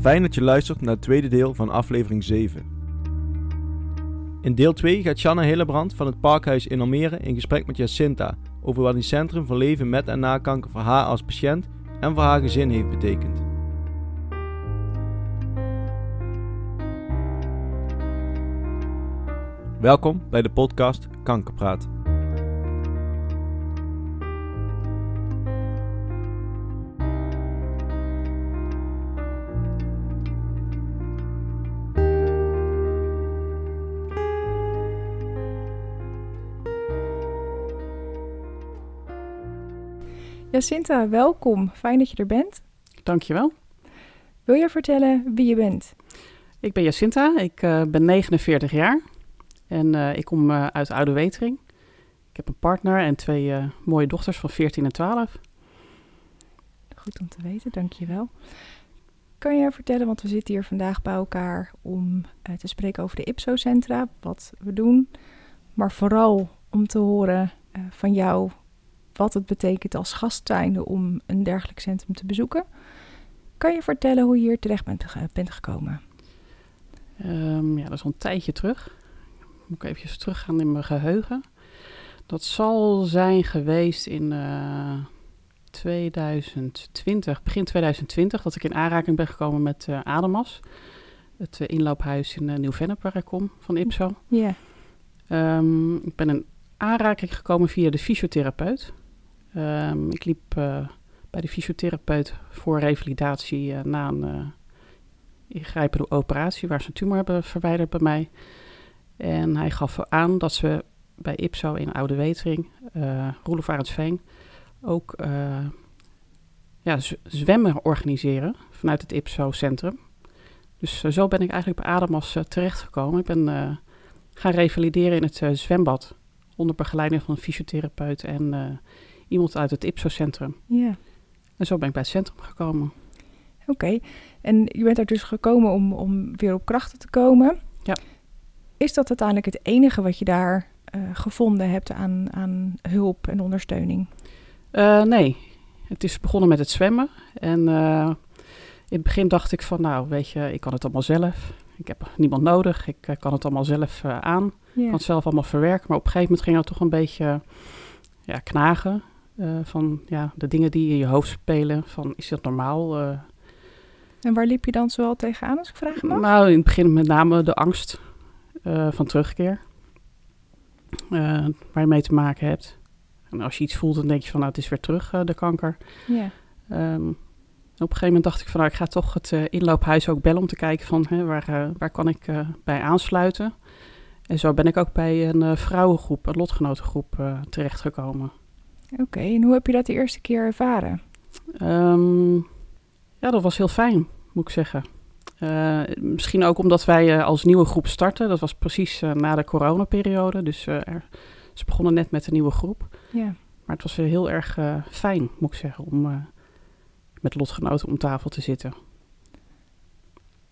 Fijn dat je luistert naar het tweede deel van aflevering 7. In deel 2 gaat Shanna Hillebrand van het Parkhuis in Almere in gesprek met Jacinta over wat een centrum voor leven met en na kanker voor haar als patiënt en voor haar gezin heeft betekend. Welkom bij de podcast Kankerpraat. Jacinta, welkom. Fijn dat je er bent. Dankjewel. Wil je vertellen wie je bent? Ik ben Jacinta, ik uh, ben 49 jaar en uh, ik kom uh, uit Oude Wetering. Ik heb een partner en twee mooie dochters van 14 en 12. Goed om te weten, dankjewel. Kan je vertellen, want we zitten hier vandaag bij elkaar om te spreken over de IPSO-centra, wat we doen, maar vooral om te horen van jou wat het betekent als gast zijnde om een dergelijk centrum te bezoeken. Kan je vertellen hoe je hier terecht bent, bent gekomen? Um, ja, dat is al een tijdje terug. Moet ik even teruggaan in mijn geheugen. Dat zal zijn geweest in uh, eh, 2020, begin 2020, dat ik in aanraking ben gekomen met uh, Ademas. Het uh, inloophuis in Nieuw-Vennep waar ik kom, van Ipso. Ja. Um, ik ben in aanraking gekomen via de fysiotherapeut. Um, ik liep uh, bij de fysiotherapeut voor revalidatie uh, na een uh, ingrijpende operatie waar ze een tumor hebben verwijderd bij mij. En hij gaf aan dat ze bij IPSO in Oude Wetering, uh, Roelof Arendsveen, ook ja, zwemmen organiseren vanuit het IPSO-centrum. Dus zo ben ik eigenlijk bij Ademas terechtgekomen. Ik ben gaan revalideren in het zwembad onder begeleiding van een fysiotherapeut en iemand uit het IPSO-centrum. Ja. En zo ben ik bij het centrum gekomen. Oké, en je bent er dus gekomen om, om weer op krachten te komen. Ja. Is dat uiteindelijk het enige wat je daar uh, gevonden hebt aan, aan hulp en ondersteuning? Uh, nee, het is begonnen met het zwemmen. En uh, in het begin dacht ik van, nou weet je, ik kan het allemaal zelf. Ik heb niemand nodig, ik kan het allemaal zelf aan. Ik kan het zelf allemaal verwerken. Maar op een gegeven moment ging het toch een beetje ja, knagen. Uh, van ja, de dingen die in je hoofd spelen. Van is dat normaal? Uh, en waar liep je dan zoal tegenaan, als ik vraag mag? Nou, in het begin met name de angst uh, van terugkeer. waar je mee te maken hebt. En als je iets voelt, dan denk je van nou, het is weer terug, de kanker. Ja. Um, op een gegeven moment dacht ik van nou, ik ga toch het inloophuis ook bellen om te kijken van hè, waar, waar kan ik bij aansluiten. En zo ben ik ook bij een vrouwengroep, een lotgenotengroep terechtgekomen. Oké, okay, en hoe heb je dat de eerste keer ervaren? Um, ja, dat was heel fijn, moet ik zeggen. Uh, misschien ook omdat wij uh, als nieuwe groep starten. Dat was precies uh, na de coronaperiode. Dus er, ze begonnen net met een nieuwe groep. Ja. Maar het was heel erg fijn, moet ik zeggen, om met lotgenoten om tafel te zitten.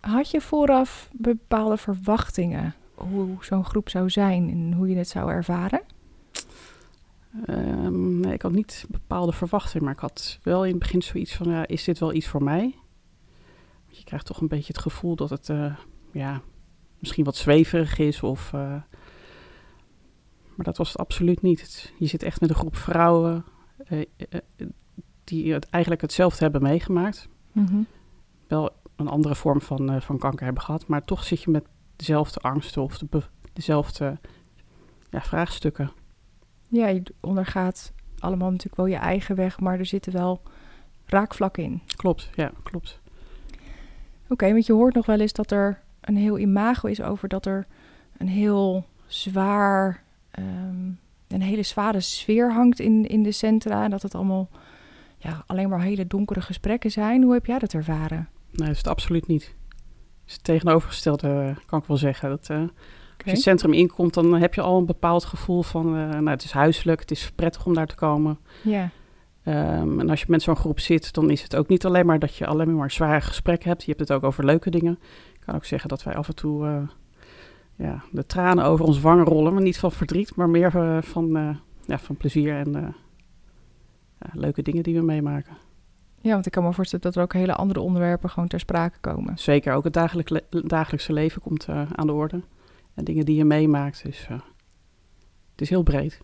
Had je vooraf bepaalde verwachtingen hoe zo'n groep zou zijn en hoe je het zou ervaren? Um, nee, ik had niet bepaalde verwachtingen, maar ik had wel in het begin zoiets van, ja, is dit wel iets voor mij? Want je krijgt toch een beetje het gevoel dat het, uh, ja, misschien wat zweverig is of... Uh, maar dat was het absoluut niet. Het, je zit echt met een groep vrouwen uh, die het eigenlijk hetzelfde hebben meegemaakt. Mm -hmm. Wel een andere vorm van, van kanker hebben gehad, maar toch zit je met dezelfde angsten of de, dezelfde ja, vraagstukken. Ja, je ondergaat allemaal natuurlijk wel je eigen weg, maar er zitten wel raakvlakken in. Klopt, ja, klopt. Oké, okay, want je hoort nog wel eens dat er een heel imago is over dat er een heel zwaar, um, een hele zware sfeer hangt in, in de centra. En dat het allemaal ja, alleen maar hele donkere gesprekken zijn. Hoe heb jij dat ervaren? Nee, dat is het absoluut niet. Het is het tegenovergestelde, kan ik wel zeggen. Dat, uh, als je het centrum inkomt, dan heb je al een bepaald gevoel van, uh, nou, het is huiselijk, het is prettig om daar te komen. Ja. Um, en als je met zo'n groep zit, dan is het ook niet alleen maar dat je alleen maar zware gesprekken hebt. Je hebt het ook over leuke dingen. Ik kan ook zeggen dat wij af en toe uh, ja, de tranen over ons wangen rollen. Maar niet van verdriet, maar meer uh, van, ja, van plezier en leuke dingen die we meemaken. Ja, want ik kan me voorstellen dat er ook hele andere onderwerpen gewoon ter sprake komen. Zeker, ook het dagelijk le- dagelijkse leven komt eh, aan de orde. En dingen die je meemaakt. Dus het is heel breed.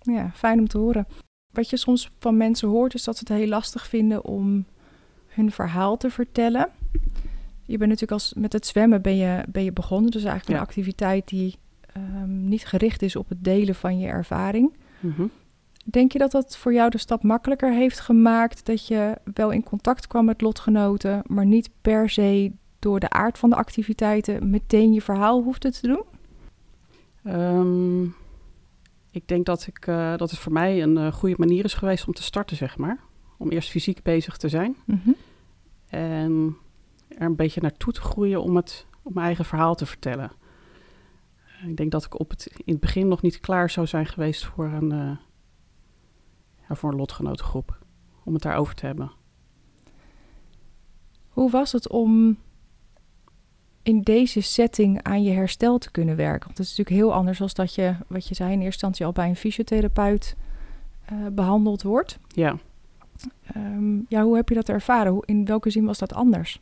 Ja, fijn om te horen. Wat je soms van mensen hoort, is dat ze het heel lastig vinden om hun verhaal te vertellen. Je bent natuurlijk als met het zwemmen ben je, ben je begonnen. Dus eigenlijk Ja. een activiteit die ehm, niet gericht is op het delen van je ervaring. Mhm. Denk je dat dat voor jou de stap makkelijker heeft gemaakt? Dat je wel in contact kwam met lotgenoten, maar niet per se door de aard van de activiteiten meteen je verhaal hoefde te doen? Ehm, ik denk dat, ik, eh, dat het voor mij een eh, goede manier is geweest om te starten, zeg maar. Om eerst fysiek bezig te zijn. Mhm. En er een beetje naartoe te groeien om, het, om mijn eigen verhaal te vertellen. Ik denk dat ik op het, in het begin nog niet klaar zou zijn geweest voor een, eh, ja, voor een lotgenotengroep. Om het daarover te hebben. Hoe was het om in deze setting aan je herstel te kunnen werken? Want het is natuurlijk heel anders dan dat je, wat je zei, in eerste instantie al bij een fysiotherapeut eh, behandeld wordt. Ja, Ehm, ja, hoe heb je dat ervaren? Hoe, in welke zin was dat anders?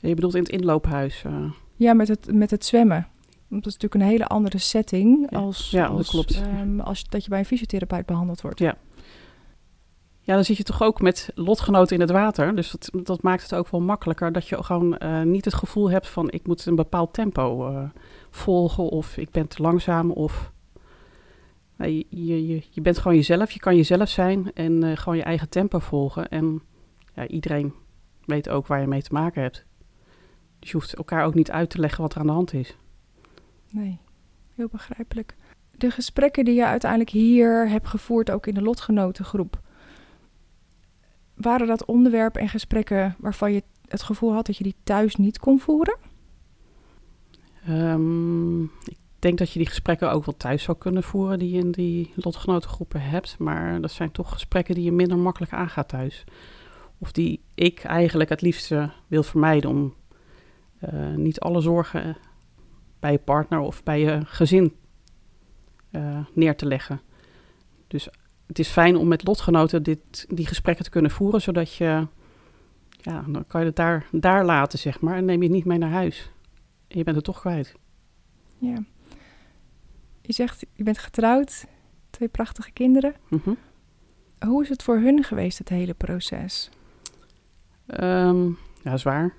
je bedoelt in het inloophuis. eh, Ja, met het, met het zwemmen. Want dat is natuurlijk een hele andere setting Ja. als, Ja, dat klopt. ehm, als dat je bij een fysiotherapeut behandeld wordt. Ja. Ja, dan zit je toch ook met lotgenoten in het water. Dus dat, dat maakt het ook wel makkelijker dat je gewoon eh, niet het gevoel hebt van ik moet een bepaald tempo eh, volgen of ik ben te langzaam of Nee, je, je, je bent gewoon jezelf, je kan jezelf zijn en eh, gewoon je eigen tempo volgen. En ja, iedereen weet ook waar je mee te maken hebt. Dus je hoeft elkaar ook niet uit te leggen wat er aan de hand is. Nee, heel begrijpelijk. De gesprekken die je uiteindelijk hier hebt gevoerd, ook in de lotgenotengroep, waren dat onderwerpen en gesprekken waarvan je het gevoel had dat je die thuis niet kon voeren? Ehm, ik denk dat je die gesprekken ook wel thuis zou kunnen voeren die je in die lotgenotengroepen hebt. Maar dat zijn toch gesprekken die je minder makkelijk aangaat thuis. Of die ik eigenlijk het liefste wil vermijden om eh, niet alle zorgen bij je partner of bij je gezin eh, neer te leggen. Dus het is fijn om met lotgenoten dit, die gesprekken te kunnen voeren, zodat je, ja, dan kan je het daar, daar laten, zeg maar, en neem je het niet mee naar huis. En je bent het toch kwijt. Ja. Je zegt, je bent getrouwd, twee prachtige kinderen. Mhm. Hoe is het voor hun geweest, het hele proces? Ehm, ja, zwaar.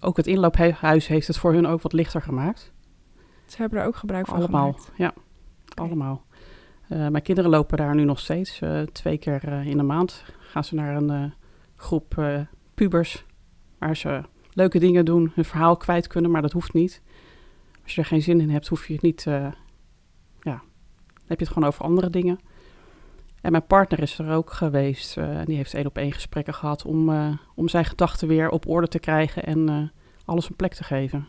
Ook het inloophuis heeft het voor hun ook wat lichter gemaakt. Ze hebben er ook gebruik van Allemaal, gemaakt. ja. Allemaal. Eh, mijn kinderen lopen daar nu nog steeds. eh, twee keer eh, in de maand gaan ze naar een groep pubers. Waar ze leuke dingen doen, hun verhaal kwijt kunnen, maar dat hoeft niet. Als je er geen zin in hebt, hoef je het niet... eh, ja, dan heb je het gewoon over andere dingen. En mijn partner is er ook geweest. en die heeft één op één gesprekken gehad om, om zijn gedachten weer op orde te krijgen en alles een plek te geven.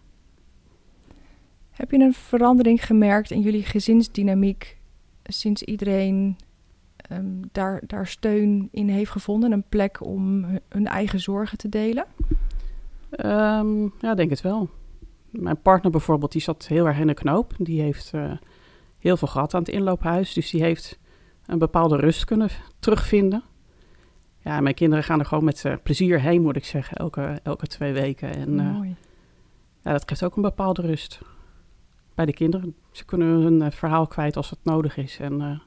Heb je een verandering gemerkt in jullie gezinsdynamiek sinds iedereen ehm, daar, daar steun in heeft gevonden? Een plek om hun- eigen zorgen te delen? Ehm, ja, denk het wel. Mijn partner bijvoorbeeld, die zat heel erg in de knoop. Die heeft eh, heel veel gehad aan het inloophuis. Dus die heeft een bepaalde rust kunnen terugvinden. Ja, mijn kinderen gaan er gewoon met eh, plezier heen, moet ik zeggen, elke, elke twee weken. En eh, Mooi. ja, dat geeft ook een bepaalde rust bij de kinderen. Ze kunnen hun eh, verhaal kwijt als het nodig is. En eh, dan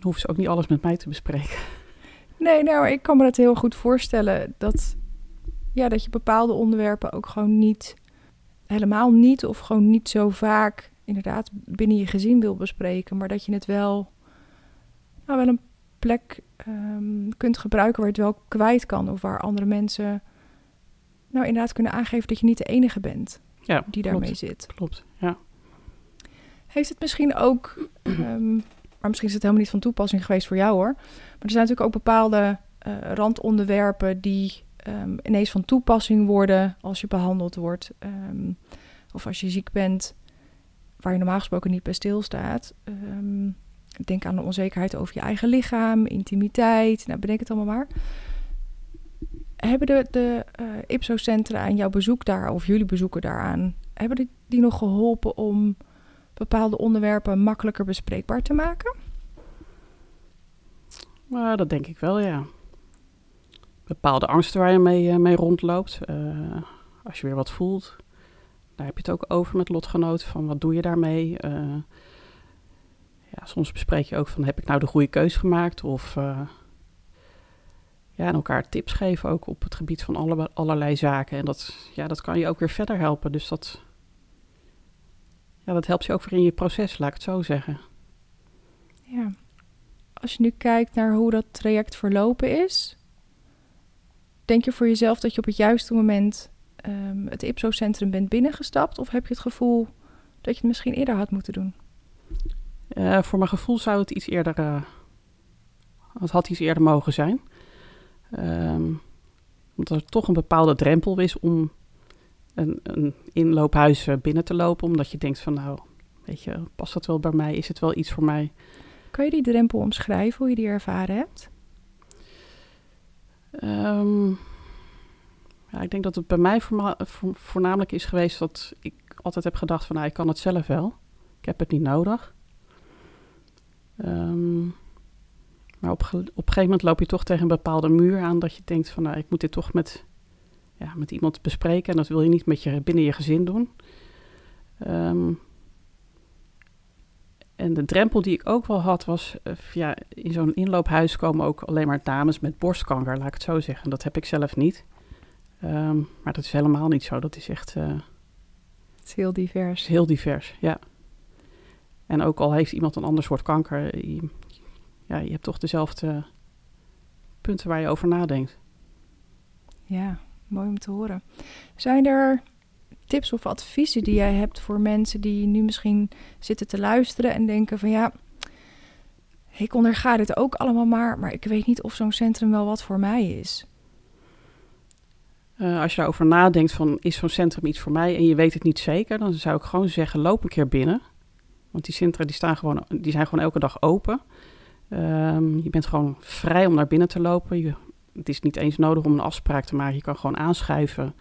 hoeven ze ook niet alles met mij te bespreken. Nee, nou, ik kan me dat heel goed voorstellen. Dat, ja, dat je bepaalde onderwerpen ook gewoon niet, helemaal niet, of gewoon niet zo vaak, inderdaad, binnen je gezin wil bespreken. Maar dat je het wel, nou, wel een plek ehm, kunt gebruiken waar je het wel kwijt kan. Of waar andere mensen, nou, inderdaad kunnen aangeven dat je niet de enige bent Ja, die klopt. daarmee zit. Klopt, ja. Heeft het misschien ook, ehm, maar misschien is het helemaal niet van toepassing geweest voor jou hoor. Maar er zijn natuurlijk ook bepaalde eh, randonderwerpen die ehm, ineens van toepassing worden als je behandeld wordt. ehm, of als je ziek bent, waar je normaal gesproken niet bij stilstaat. Denk aan de onzekerheid over je eigen lichaam, intimiteit, nou bedenk het allemaal maar. Hebben de, de eh, IPSO-centra en jouw bezoek daar, of jullie bezoeken daaraan, hebben die, die nog geholpen om bepaalde onderwerpen makkelijker bespreekbaar te maken? Maar dat denk ik wel, ja. Bepaalde angsten waar je mee, eh, mee rondloopt. Eh, als je weer wat voelt. Daar heb je het ook over met lotgenoten. Van wat doe je daarmee? Ja, soms bespreek je ook van heb ik nou de goede keus gemaakt? Of ja, en elkaar tips geven ook op het gebied van alle, allerlei zaken. En dat, ja, dat kan je ook weer verder helpen. Dus dat, ja, dat helpt je ook weer in je proces, laat ik het zo zeggen. Ja. Als je nu kijkt naar hoe dat traject verlopen is, denk je voor jezelf dat je op het juiste moment um, het IPSO-centrum bent binnengestapt? Of heb je het gevoel dat je het misschien eerder had moeten doen? Uh, voor mijn gevoel zou het iets eerder, uh, het had iets eerder mogen zijn. Um, omdat er toch een bepaalde drempel is om een, een inloophuis eh, binnen te lopen. Omdat je denkt van nou, weet je, past dat wel bij mij? Is het wel iets voor mij? Kan je die drempel omschrijven, hoe je die ervaren hebt? Um, ja, ik denk dat het bij mij voornamelijk is geweest dat ik altijd heb gedacht van nou, ik kan het zelf wel. Ik heb het niet nodig. Um, maar op, op een gegeven moment loop je toch tegen een bepaalde muur aan dat je denkt van nou, ik moet dit toch met, ja, met iemand bespreken. En dat wil je niet met je, binnen je gezin doen. Um, en de drempel die ik ook wel had was, uh, ja, in zo'n inloophuis komen ook alleen maar dames met borstkanker, laat ik het zo zeggen. Dat heb ik zelf niet. Um, maar dat is helemaal niet zo. Dat is echt... Uh, het is heel divers. Heel divers, ja. En ook al heeft iemand een ander soort kanker, ja, je hebt toch dezelfde punten waar je over nadenkt. Ja, mooi om te horen. Zijn er tips of adviezen die jij hebt voor mensen die nu misschien zitten te luisteren en denken van ja, ik onderga dit ook allemaal maar, maar ik weet niet of zo'n centrum wel wat voor mij is? Uh, als je daarover nadenkt van is zo'n centrum iets voor mij en je weet het niet zeker, dan zou ik gewoon zeggen loop een keer binnen. Want die centra die staan gewoon, die zijn gewoon elke dag open. Um, je bent gewoon vrij om naar binnen te lopen. Je, het is niet eens nodig om een afspraak te maken. Je kan gewoon aanschuiven,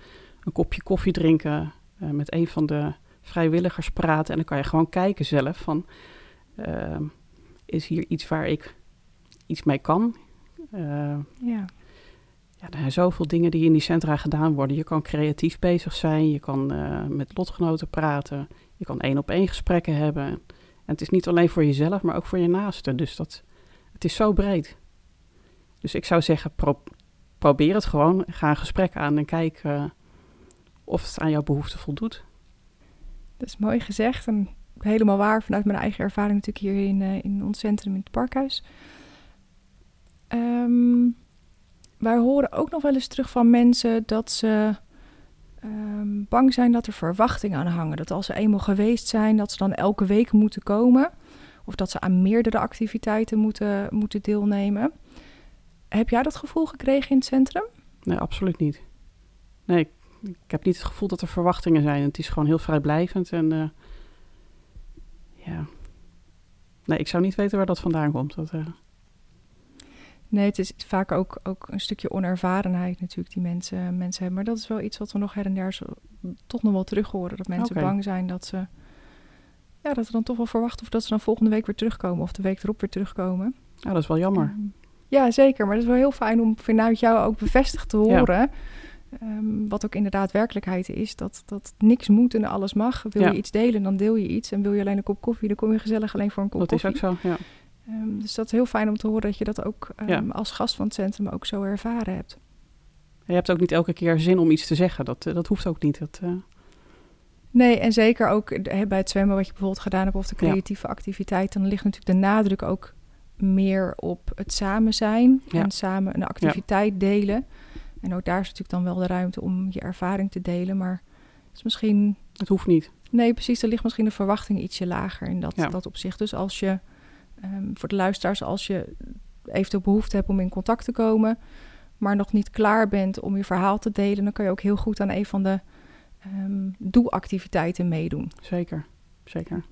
een kopje koffie drinken, uh, met een van de vrijwilligers praten. En dan kan je gewoon kijken zelf van, uh, is hier iets waar ik iets mee kan? Uh, ja. Ja, er zijn zoveel dingen die in die centra gedaan worden. Je kan creatief bezig zijn, je kan met lotgenoten praten, je kan één op één gesprekken hebben. En het is niet alleen voor jezelf, maar ook voor je naasten. Dus dat, het is zo breed. Dus ik zou zeggen, probeer het gewoon. Ga een gesprek aan en kijk uh, of het aan jouw behoefte voldoet. Dat is mooi gezegd en helemaal waar vanuit mijn eigen ervaring natuurlijk hier in, uh, in ons centrum in het parkhuis. Um, wij horen ook nog wel eens terug van mensen dat ze um, bang zijn dat er verwachtingen aan hangen. Dat als ze eenmaal geweest zijn, dat ze dan elke week moeten komen. Of dat ze aan meerdere activiteiten moeten, moeten deelnemen. Heb jij dat gevoel gekregen in het centrum? Nee, absoluut niet. Nee, ik, ik heb niet het gevoel dat er verwachtingen zijn. Het is gewoon heel vrijblijvend en uh, ja. Nee, ik zou niet weten waar dat vandaan komt. Dat, uh... Nee, het is vaak ook, ook een stukje onervarenheid natuurlijk die mensen, mensen hebben. Maar dat is wel iets wat we nog her en der toch nog wel terug horen. Dat mensen okay. bang zijn dat ze ja, dat we dan toch wel verwachten of dat ze dan volgende week weer terugkomen of de week erop weer terugkomen. Ja, dat is wel jammer. Um, ja, zeker. Maar dat is wel heel fijn om vanuit jou ook bevestigd te horen. Ja. Um, wat ook inderdaad werkelijkheid is. Dat, dat niks moet en alles mag. Wil ja. je iets delen, dan deel je iets. En wil je alleen een kop koffie, dan kom je gezellig alleen voor een kop dat koffie. Dat is ook zo, ja. Um, dus dat is heel fijn om te horen dat je dat ook ja. als gast van het centrum ook zo ervaren hebt. Je hebt ook niet elke keer zin om iets te zeggen. Dat, uh, dat hoeft ook niet. Dat, uh... Nee, en zeker ook bij het zwemmen wat je bijvoorbeeld gedaan hebt of de creatieve ja. activiteiten, dan ligt natuurlijk de nadruk ook meer op het samen zijn ja. en samen een activiteit ja. delen. En ook daar is natuurlijk dan wel de ruimte om je ervaring te delen, maar het is misschien... Het hoeft niet. Nee, precies. Er ligt misschien de verwachting ietsje lager in dat, dat opzicht. Dus als je, um, voor de luisteraars, als je eventueel behoefte hebt om in contact te komen, maar nog niet klaar bent om je verhaal te delen, dan kan je ook heel goed aan een van de um, doe-activiteiten meedoen. Zeker, zeker.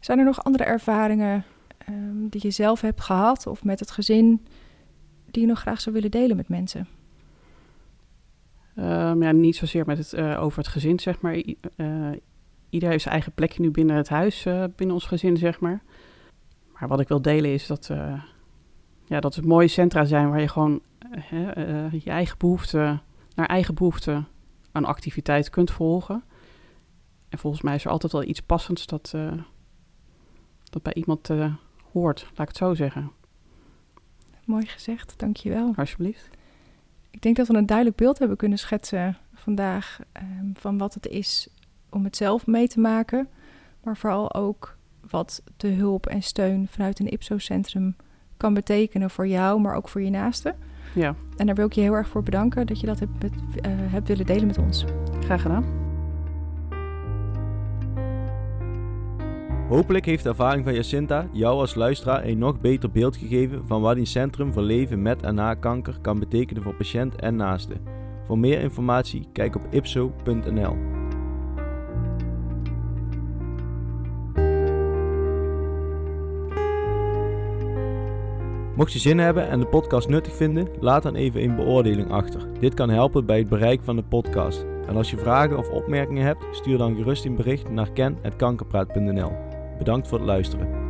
Zijn er nog andere ervaringen um, die je zelf hebt gehad of met het gezin die je nog graag zou willen delen met mensen? Um, ja, niet zozeer met het, uh, over het gezin, zeg maar. I uh, ieder heeft zijn eigen plekje nu binnen het huis, uh, binnen ons gezin, zeg maar. Maar wat ik wil delen is dat, ja, dat het mooie centra zijn waar je gewoon je eigen behoefte, naar eigen behoefte een activiteit kunt volgen. En volgens mij is er altijd wel iets passends dat, uh, dat bij iemand hoort, laat ik het zo zeggen. Mooi gezegd, dankjewel. Alsjeblieft. Ik denk dat we een duidelijk beeld hebben kunnen schetsen vandaag um, van wat het is om het zelf mee te maken, maar vooral ook wat de hulp en steun vanuit een IPSO-centrum kan betekenen voor jou, maar ook voor je naasten. Ja. En daar wil ik je heel erg voor bedanken dat je dat hebt, met, uh, hebt willen delen met ons. Graag gedaan. Hopelijk heeft de ervaring van Jacinta jou als luisteraar een nog beter beeld gegeven van wat een centrum voor leven met en na kanker kan betekenen voor patiënt en naasten. Voor meer informatie kijk op ipso.nl. Mocht je zin hebben en de podcast nuttig vinden, laat dan even een beoordeling achter. Dit kan helpen bij het bereik van de podcast. En als je vragen of opmerkingen hebt, stuur dan gerust een bericht naar ken.kankerpraat.nl. Bedankt voor het luisteren.